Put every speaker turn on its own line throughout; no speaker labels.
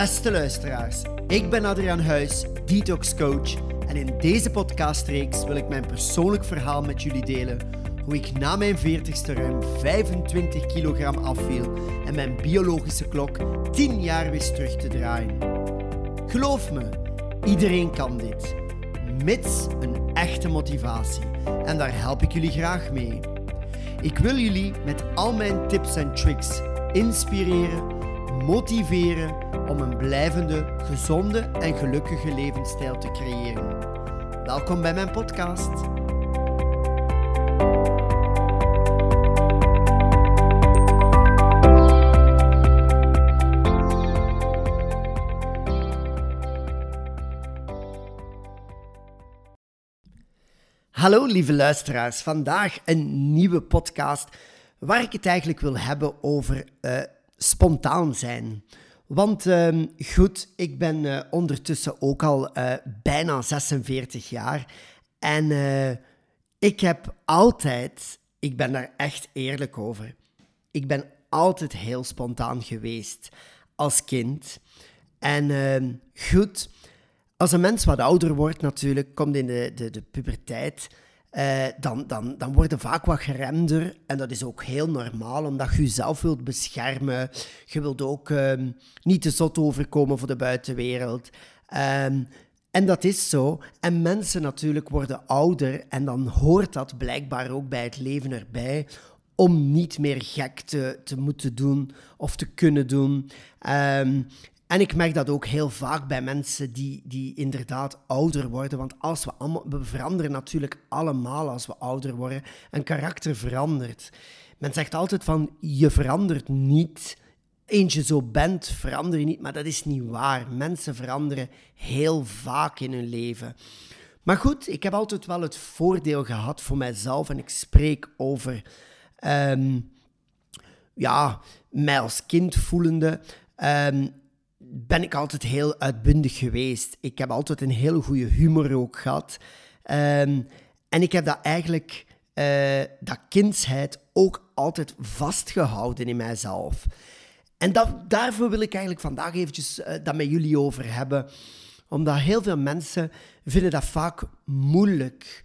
Beste luisteraars, ik ben Adriaan Huis, detox coach en in deze podcastreeks wil ik mijn persoonlijk verhaal met jullie delen hoe ik na mijn 40ste ruim 25 kilogram afviel en mijn biologische klok 10 jaar wist terug te draaien. Geloof me, iedereen kan dit, mits een echte motivatie en daar help ik jullie graag mee. Ik wil jullie met al mijn tips en tricks inspireren, motiveren om een blijvende, gezonde en gelukkige levensstijl te creëren. Welkom bij mijn podcast. Hallo lieve luisteraars, vandaag een nieuwe podcast waar ik het eigenlijk wil hebben over uh, spontaan zijn. Want uh, goed, ik ben uh, ondertussen ook al uh, bijna 46 jaar. En ik heb altijd, ik ben daar echt eerlijk over, ik ben altijd heel spontaan geweest als kind. En ehm, goed, als een mens wat ouder wordt natuurlijk, komt in de, de, de puberteit uh, dan, dan, dan worden vaak wat geremder. En dat is ook heel normaal, omdat je jezelf wilt beschermen. Je wilt ook um, niet te zot overkomen voor de buitenwereld. Um, en dat is zo. En mensen natuurlijk worden ouder en dan hoort dat blijkbaar ook bij het leven erbij om niet meer gek te, te moeten doen of te kunnen doen. Um, en ik merk dat ook heel vaak bij mensen die, die inderdaad ouder worden. Want als we, allemaal, we veranderen natuurlijk allemaal als we ouder worden. Een karakter verandert. Men zegt altijd van, je verandert niet. Eens je zo bent, verander je niet. Maar dat is niet waar. Mensen veranderen heel vaak in hun leven. Maar goed, ik heb altijd wel het voordeel gehad voor mijzelf. En ik spreek over... Um, ja, mij als kind voelende. Um, ben ik altijd heel uitbundig geweest. Ik heb altijd een heel goede humor ook gehad. Um, en ik heb dat eigenlijk, uh, dat kindsheid, ook altijd vastgehouden in mijzelf. En dat, daarvoor wil ik eigenlijk vandaag eventjes uh, dat met jullie over hebben. Omdat heel veel mensen vinden dat vaak moeilijk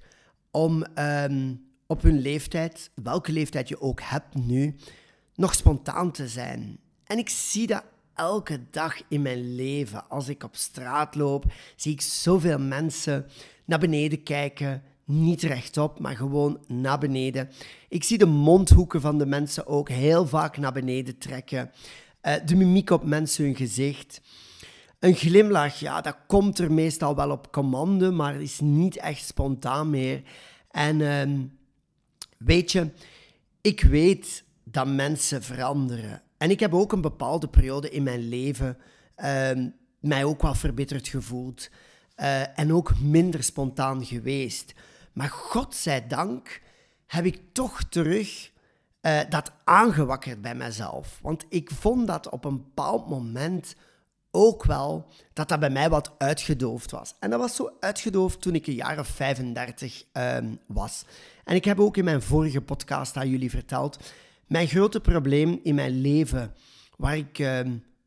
om um, op hun leeftijd, welke leeftijd je ook hebt nu, nog spontaan te zijn. En ik zie dat elke dag in mijn leven. Als ik op straat loop, zie ik zoveel mensen naar beneden kijken. Niet rechtop, maar gewoon naar beneden. Ik zie de mondhoeken van de mensen ook heel vaak naar beneden trekken. Uh, de mimiek op mensen hun gezicht. Een glimlach, ja, dat komt er meestal wel op commande, maar is niet echt spontaan meer. En uh, weet je, ik weet dat mensen veranderen. En ik heb ook een bepaalde periode in mijn leven uh, mij ook wel verbitterd gevoeld. Uh, en ook minder spontaan geweest. Maar godzijdank heb ik toch terug uh, dat aangewakkerd bij mezelf. Want ik vond dat op een bepaald moment ook wel dat dat bij mij wat uitgedoofd was. En dat was zo uitgedoofd toen ik een jaar of 35 um, was. En ik heb ook in mijn vorige podcast aan jullie verteld mijn grote probleem in mijn leven, waar ik uh,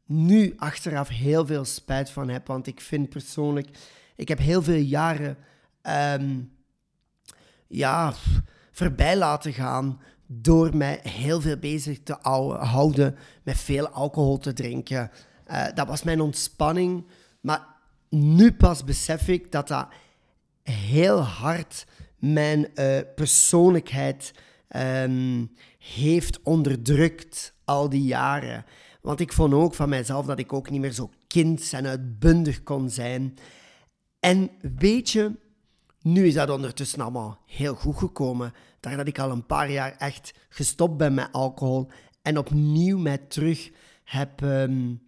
nu achteraf heel veel spijt van heb, want ik vind persoonlijk, ik heb heel veel jaren um, ja, voorbij laten gaan door mij heel veel bezig te houden met veel alcohol te drinken. Uh, dat was mijn ontspanning, maar nu pas besef ik dat dat heel hard mijn uh, persoonlijkheid um, heeft onderdrukt al die jaren. Want ik vond ook van mijzelf dat ik ook niet meer zo kind en uitbundig kon zijn. En weet je, nu is dat ondertussen allemaal heel goed gekomen. Daar dat ik al een paar jaar echt gestopt ben met alcohol en opnieuw mij terug heb, um,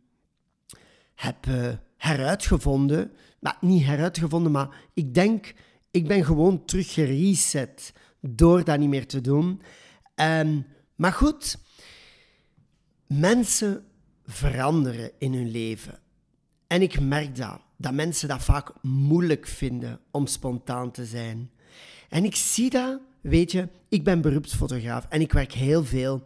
heb uh, heruitgevonden. Maar niet heruitgevonden, maar ik denk, ik ben gewoon terug gereset door dat niet meer te doen. Um, maar goed, mensen veranderen in hun leven. En ik merk dat, dat mensen dat vaak moeilijk vinden om spontaan te zijn. En ik zie dat, weet je, ik ben beroepsfotograaf en ik werk heel veel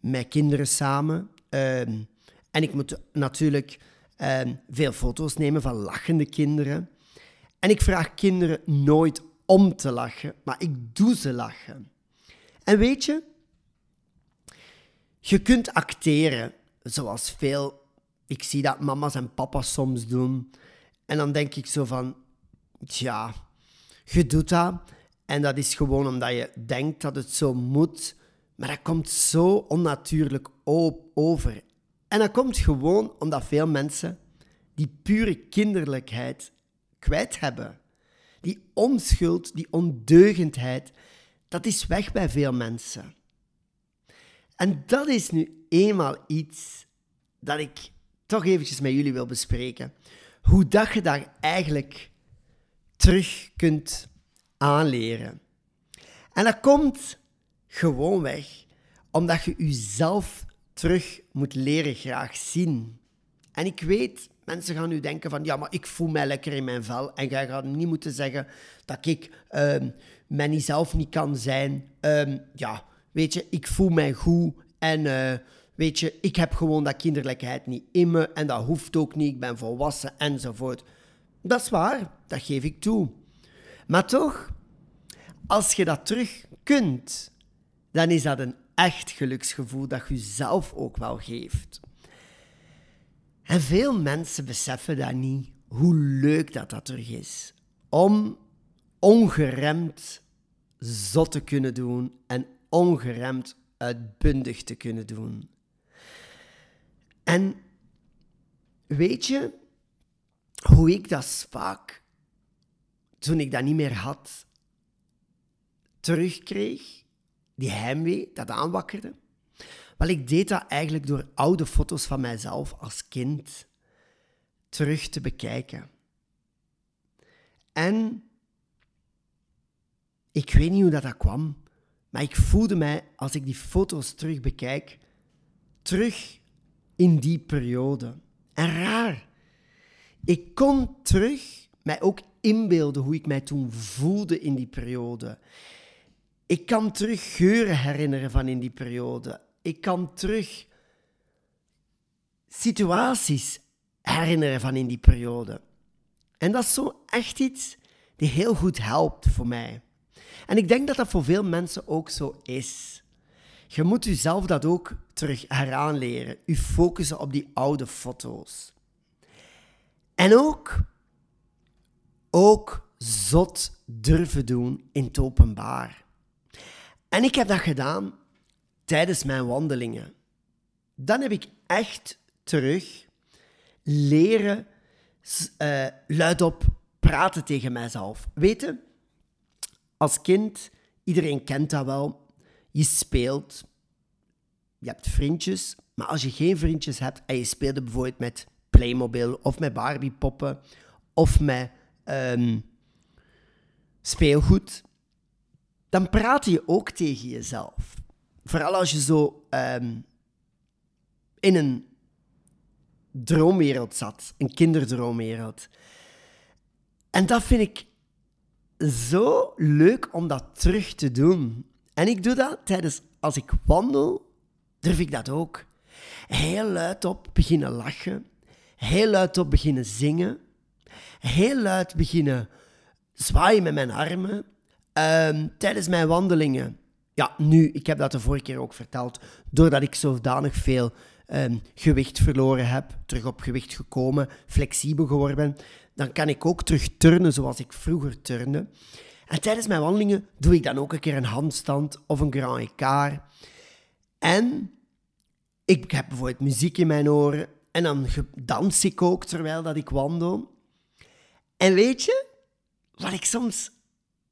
met kinderen samen. Um, en ik moet natuurlijk ehm, veel foto's nemen van lachende kinderen. En ik vraag kinderen nooit om te lachen, maar ik doe ze lachen. En weet je, je kunt acteren zoals veel. Ik zie dat mama's en papa's soms doen. En dan denk ik zo van, ja, je doet dat. En dat is gewoon omdat je denkt dat het zo moet. Maar dat komt zo onnatuurlijk over. En dat komt gewoon omdat veel mensen die pure kinderlijkheid kwijt hebben. Die onschuld, die ondeugendheid, dat is weg bij veel mensen. En dat is nu eenmaal iets dat ik toch eventjes met jullie wil bespreken. Hoe dat je daar eigenlijk terug kunt aanleren. En dat komt gewoonweg omdat je jezelf terug moet leren graag zien. En ik weet, mensen gaan nu denken van, ja, maar ik voel mij lekker in mijn vel. En jij gaat niet moeten zeggen dat ik mij niet zelf niet kan zijn. Um, ja, weet je, ik voel mij goed en uh, weet je, ik heb gewoon dat kinderlijkheid niet in me en dat hoeft ook niet, ik ben volwassen enzovoort. Dat is waar, dat geef ik toe. Maar toch, als je dat terug kunt, dan is dat een echt geluksgevoel dat je zelf ook wel geeft. En veel mensen beseffen dat niet, hoe leuk dat dat terug is. Om ongeremd zot te kunnen doen en ongeremd uitbundig te kunnen doen. En weet je hoe ik dat vaak, toen ik dat niet meer had, terugkreeg? Die heimwee dat aanwakkerde? Wel, ik deed dat eigenlijk door oude foto's van mijzelf als kind terug te bekijken. En ik weet niet hoe dat, dat kwam, maar ik voelde mij, als ik die foto's terug bekijk, terug in die periode. En raar, ik kon terug mij ook inbeelden hoe ik mij toen voelde in die periode. Ik kan terug geuren herinneren van in die periode. Ik kan terug situaties herinneren van in die periode. En dat is zo echt iets die heel goed helpt voor mij. En ik denk dat dat voor veel mensen ook zo is. Je moet jezelf dat ook terug heraanleren. Je focussen op die oude foto's. En ook, ook zot durven doen in het openbaar. En ik heb dat gedaan tijdens mijn wandelingen. Dan heb ik echt terug leren uh, luidop praten tegen mijzelf. Weten, als kind, iedereen kent dat wel, je speelt, je hebt vriendjes, maar als je geen vriendjes hebt en je speelde bijvoorbeeld met Playmobil of met Barbiepoppen of met um, speelgoed, dan praat je ook tegen jezelf. Vooral als je zo um, in een droomwereld zat, een kinderdroomwereld. En dat vind ik zo leuk om dat terug te doen. En ik doe dat tijdens, als ik wandel, durf ik dat ook. Heel luid op beginnen lachen. Heel luid op beginnen zingen. Heel luid beginnen zwaaien met mijn armen. Um, tijdens mijn wandelingen. Ja, nu, ik heb dat de vorige keer ook verteld. Doordat ik zodanig veel um, gewicht verloren heb, terug op gewicht gekomen, flexibel geworden ben, dan kan ik ook terug turnen zoals ik vroeger turnde. En tijdens mijn wandelingen doe ik dan ook een keer een handstand of een grand écart. En ik heb bijvoorbeeld muziek in mijn oren en dan dans ik ook terwijl dat ik wandel. En weet je, wat ik soms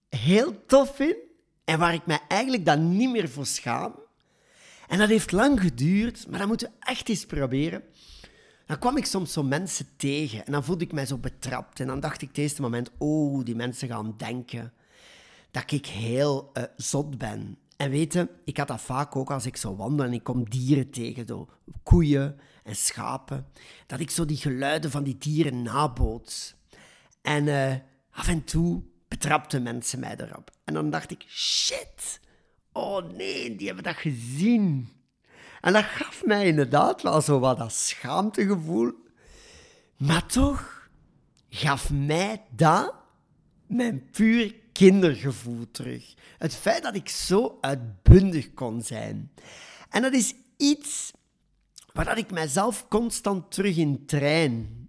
heel tof vind en waar ik mij eigenlijk dan niet meer voor schaam, en dat heeft lang geduurd, maar dat moeten we echt eens proberen. Dan kwam ik soms zo mensen tegen en dan voelde ik mij zo betrapt. En dan dacht ik het eerste moment, oh, die mensen gaan denken dat ik heel uh, zot ben. En weten, ik had dat vaak ook als ik zo wandel en ik kom dieren tegen, zo koeien en schapen, dat ik zo die geluiden van die dieren naboots. En uh, af en toe betrapten mensen mij erop. En dan dacht ik, shit, oh nee, die hebben dat gezien. En dat gaf mij inderdaad wel zo wat dat schaamtegevoel. Maar toch gaf mij dat mijn puur kindergevoel terug. Het feit dat ik zo uitbundig kon zijn. En dat is iets waar ik mezelf constant terug in train.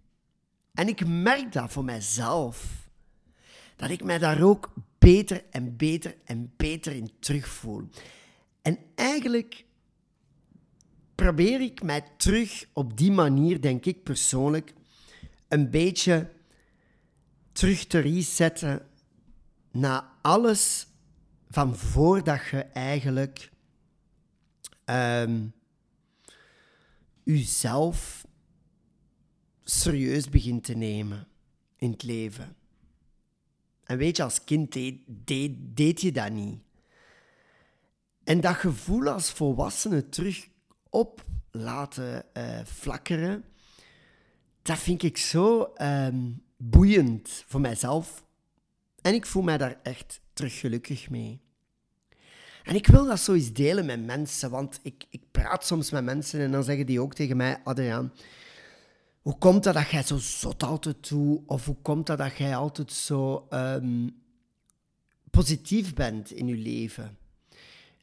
En ik merk dat voor mijzelf. Dat ik mij daar ook beter en beter en beter in terugvoel. En eigenlijk probeer ik mij terug op die manier, denk ik persoonlijk, een beetje terug te resetten na alles van voordat je eigenlijk um, jezelf serieus begint te nemen in het leven. En weet je, als kind deed, deed, je dat niet. En dat gevoel als volwassene terug op laten uh, flakkeren, dat vind ik zo um, boeiend voor mijzelf. En ik voel mij daar echt terug gelukkig mee. En ik wil dat zo eens delen met mensen, want ik, ik praat soms met mensen en dan zeggen die ook tegen mij, Adriaan, hoe komt dat dat jij zo zot altijd doet? Of hoe komt dat dat jij altijd zo um, positief bent in je leven?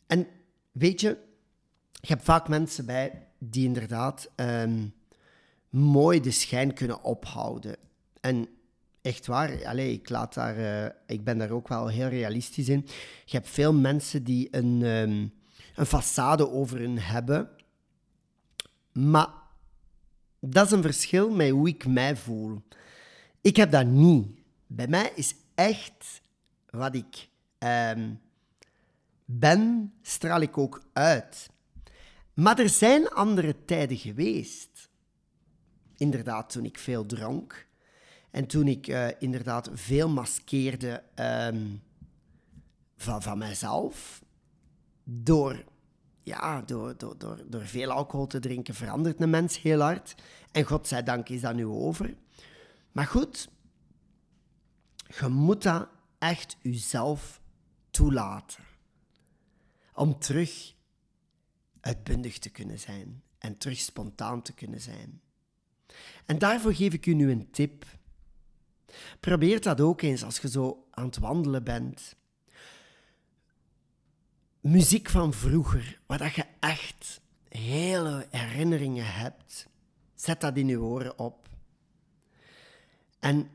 En weet je, je hebt vaak mensen bij die inderdaad um, mooi de schijn kunnen ophouden. En echt waar, allez, ik, laat daar, uh, ik ben daar ook wel heel realistisch in. Je hebt veel mensen die een, um, een façade over hun hebben. Maar dat is een verschil met hoe ik mij voel. Ik heb dat niet. Bij mij is echt wat ik um, ben, straal ik ook uit. Maar er zijn andere tijden geweest. Inderdaad, toen ik veel dronk. En toen ik uh, inderdaad veel maskeerde um, van, van mijzelf. Door, ja, door, door, door, door veel alcohol te drinken verandert een mens heel hard. En godzijdank is dat nu over. Maar goed, je moet dat echt jezelf toelaten. Om terug uitbundig te kunnen zijn en terug spontaan te kunnen zijn. En daarvoor geef ik u nu een tip. Probeer dat ook eens als je zo aan het wandelen bent. Muziek van vroeger, waar dat je echt hele herinneringen hebt, zet dat in je oren op. En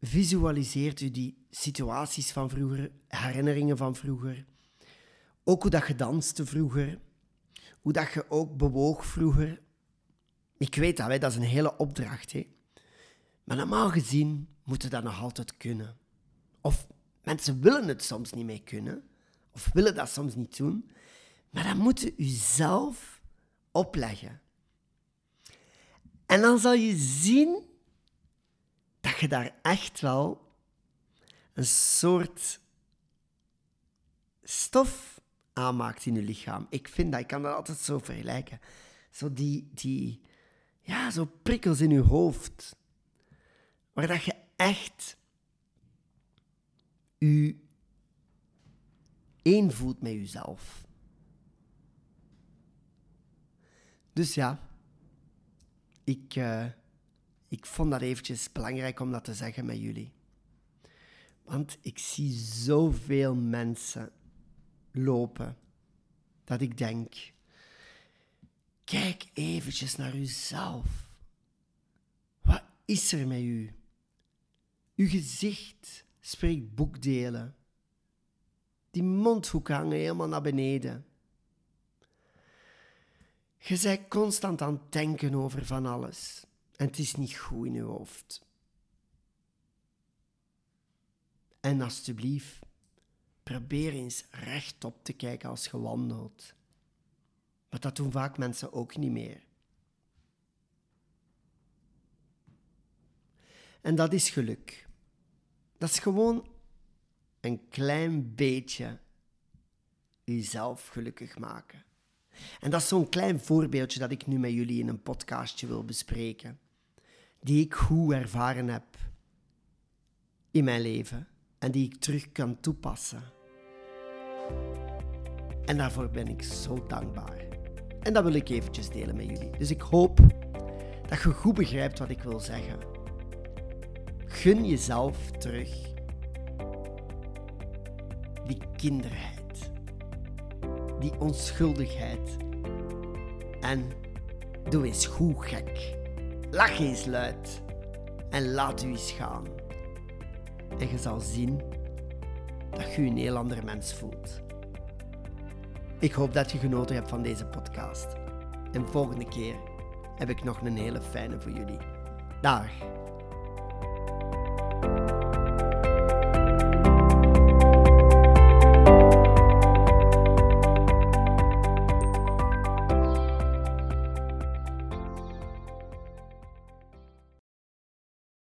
visualiseert u die situaties van vroeger, herinneringen van vroeger. Ook hoe dat je danste vroeger, hoe dat je ook bewoog vroeger. Ik weet dat, dat is een hele opdracht. Hè. Maar normaal gezien moeten dat nog altijd kunnen. Of mensen willen het soms niet meer kunnen, of willen dat soms niet doen, maar dan moet je zelf opleggen. En dan zal je zien dat je daar echt wel een soort stof aanmaakt in je lichaam. Ik vind dat, ik kan dat altijd zo vergelijken. Zo die, die ja, zo prikkels in je hoofd. Waar dat je echt u één voelt met jezelf. Dus ja, ik, uh, ik vond dat eventjes belangrijk om dat te zeggen met jullie. Want ik zie zoveel mensen lopen dat ik denk, kijk eventjes naar uzelf. Wat is er met u? Uw gezicht spreekt boekdelen. Die mondhoek hangen helemaal naar beneden. Je bent constant aan het denken over van alles. En het is niet goed in je hoofd. En alsjeblieft, probeer eens rechtop te kijken als je wandelt. Maar dat doen vaak mensen ook niet meer. En dat is geluk. Dat is gewoon een klein beetje jezelf gelukkig maken. En dat is zo'n klein voorbeeldje dat ik nu met jullie in een podcastje wil bespreken. Die ik goed ervaren heb in mijn leven en die ik terug kan toepassen. En daarvoor ben ik zo dankbaar. En dat wil ik eventjes delen met jullie. Dus ik hoop dat je goed begrijpt wat ik wil zeggen. gun jezelf terug die kinderheid, die onschuldigheid. En doe eens goed gek. Lach eens luid en laat u eens gaan. En je zal zien dat je een heel ander mens voelt. Ik hoop dat je genoten hebt van deze podcast. En volgende keer heb ik nog een hele fijne voor jullie. Dag!